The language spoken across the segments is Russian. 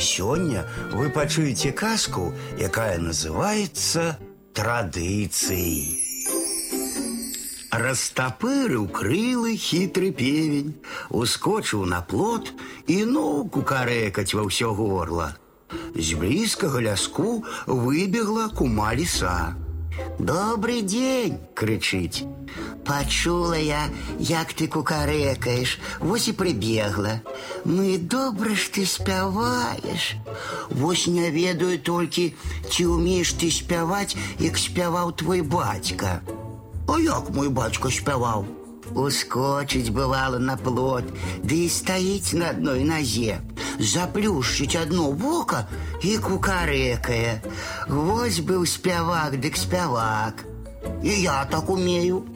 Сёння вы пачуеце казку, якая называется традыцыяй. Растопырыў крылы хітры певень, ускочыў на плот і ну кукарэкаць ва ўсё горла. З блізкага ляску выбегла кума ліса. Добрый день, кричить. Почула я, як ты кукарекаешь, вось і прибегла. Ну і добре ж ти спяваєш. Вось не ведаю толькі, ці умееш ты спяваць, як спяваў твой бацька. А як мой бацька спяваў? Ускочить бывало на плот, да и стоить на одной нозе, заплющить одно вока и кукарекая. Вось был спявак, дык спявак. И я так умею.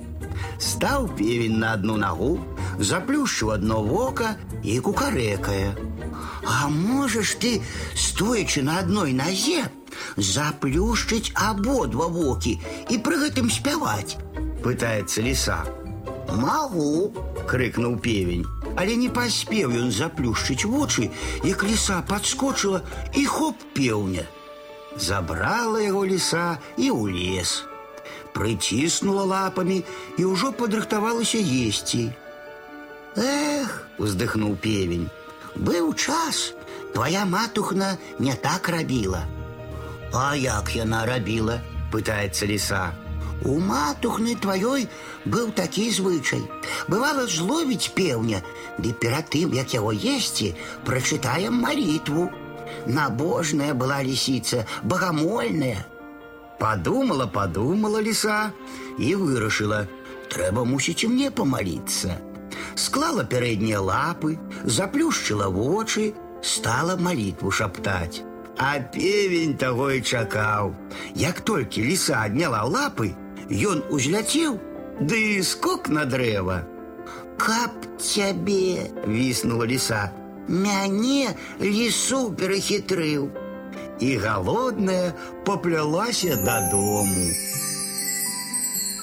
Стал певень на одну ногу, заплющил одно вока и кукарекая. А можешь ты, стоячи на одной нозе, заплющить ободва воки и при гэтым спявать? Пытается лиса. Могу, крыкнул певень. Але не паспеў ён заплюшчыць вочы, як ліса падскочыла і хоп пеўня. Забрала яго ліса і ў лес. Прыціснула лапамі і ўжо падрыхтавалася есці. Эх, уздыхнуў певень. Быў час, твоя матухна не так рабіла. А як яна рабіла, пытаецца ліса. У матухны тваёй быў такі звычай. Бывала зловіць пеўня, ды перад тым, як яго есці, прачытаем малітву. Набожная была лісіца, багамольная. Подумала, подумала лиса и вырашила. Трэба мусіць і мне помолиться. Склала пярэднія лапы, заплюшчыла вочы, стала молитву шаптаць. А певень таго і чакаў. Як толькі ліса адняла лапы, ён узляцеў, ды скок на дрэва. Каб цябе, віснула ліса. Мяне лісу перахітрыў. І галодная поплялася дадому.